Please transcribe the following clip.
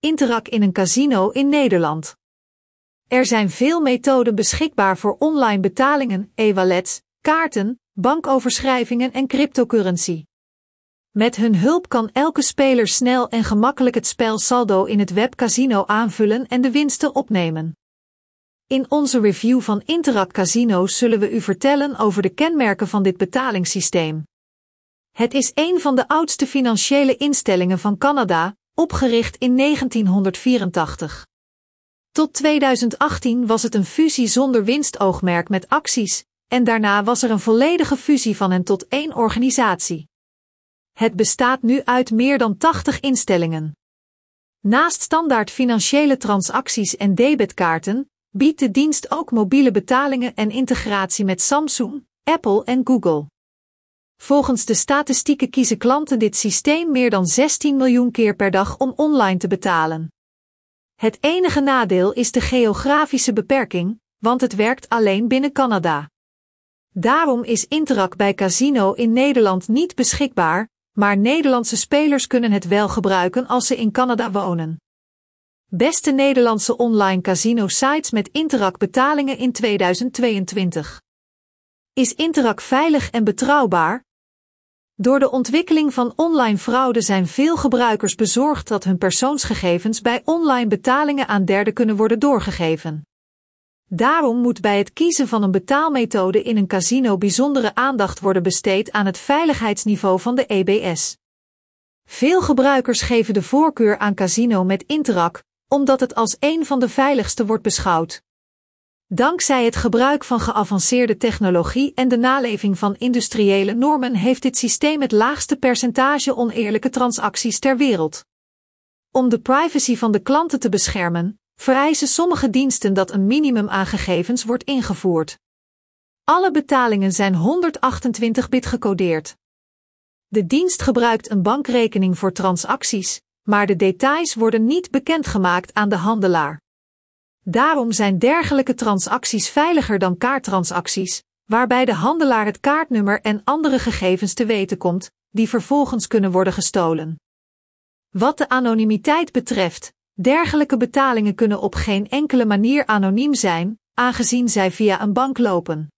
Interac in een casino in Nederland. Er zijn veel methoden beschikbaar voor online betalingen, e-wallets, kaarten, bankoverschrijvingen en cryptocurrency. Met hun hulp kan elke speler snel en gemakkelijk het spel saldo in het webcasino aanvullen en de winsten opnemen. In onze review van Interact Casino's zullen we u vertellen over de kenmerken van dit betalingssysteem. Het is een van de oudste financiële instellingen van Canada, opgericht in 1984. Tot 2018 was het een fusie zonder winstoogmerk met acties, en daarna was er een volledige fusie van hen tot één organisatie. Het bestaat nu uit meer dan 80 instellingen. Naast standaard financiële transacties en debitkaarten, biedt de dienst ook mobiele betalingen en integratie met Samsung, Apple en Google. Volgens de statistieken kiezen klanten dit systeem meer dan 16 miljoen keer per dag om online te betalen. Het enige nadeel is de geografische beperking, want het werkt alleen binnen Canada. Daarom is Interac bij Casino in Nederland niet beschikbaar, maar Nederlandse spelers kunnen het wel gebruiken als ze in Canada wonen. Beste Nederlandse online casino sites met Interac betalingen in 2022. Is Interac veilig en betrouwbaar? Door de ontwikkeling van online fraude zijn veel gebruikers bezorgd dat hun persoonsgegevens bij online betalingen aan derden kunnen worden doorgegeven. Daarom moet bij het kiezen van een betaalmethode in een casino bijzondere aandacht worden besteed aan het veiligheidsniveau van de EBS. Veel gebruikers geven de voorkeur aan casino met Interac, omdat het als een van de veiligste wordt beschouwd. Dankzij het gebruik van geavanceerde technologie en de naleving van industriële normen heeft dit systeem het laagste percentage oneerlijke transacties ter wereld. Om de privacy van de klanten te beschermen, vereisen sommige diensten dat een minimum aan gegevens wordt ingevoerd. Alle betalingen zijn 128-bit gecodeerd. De dienst gebruikt een bankrekening voor transacties, maar de details worden niet bekendgemaakt aan de handelaar. Daarom zijn dergelijke transacties veiliger dan kaarttransacties, waarbij de handelaar het kaartnummer en andere gegevens te weten komt, die vervolgens kunnen worden gestolen. Wat de anonimiteit betreft, dergelijke betalingen kunnen op geen enkele manier anoniem zijn, aangezien zij via een bank lopen.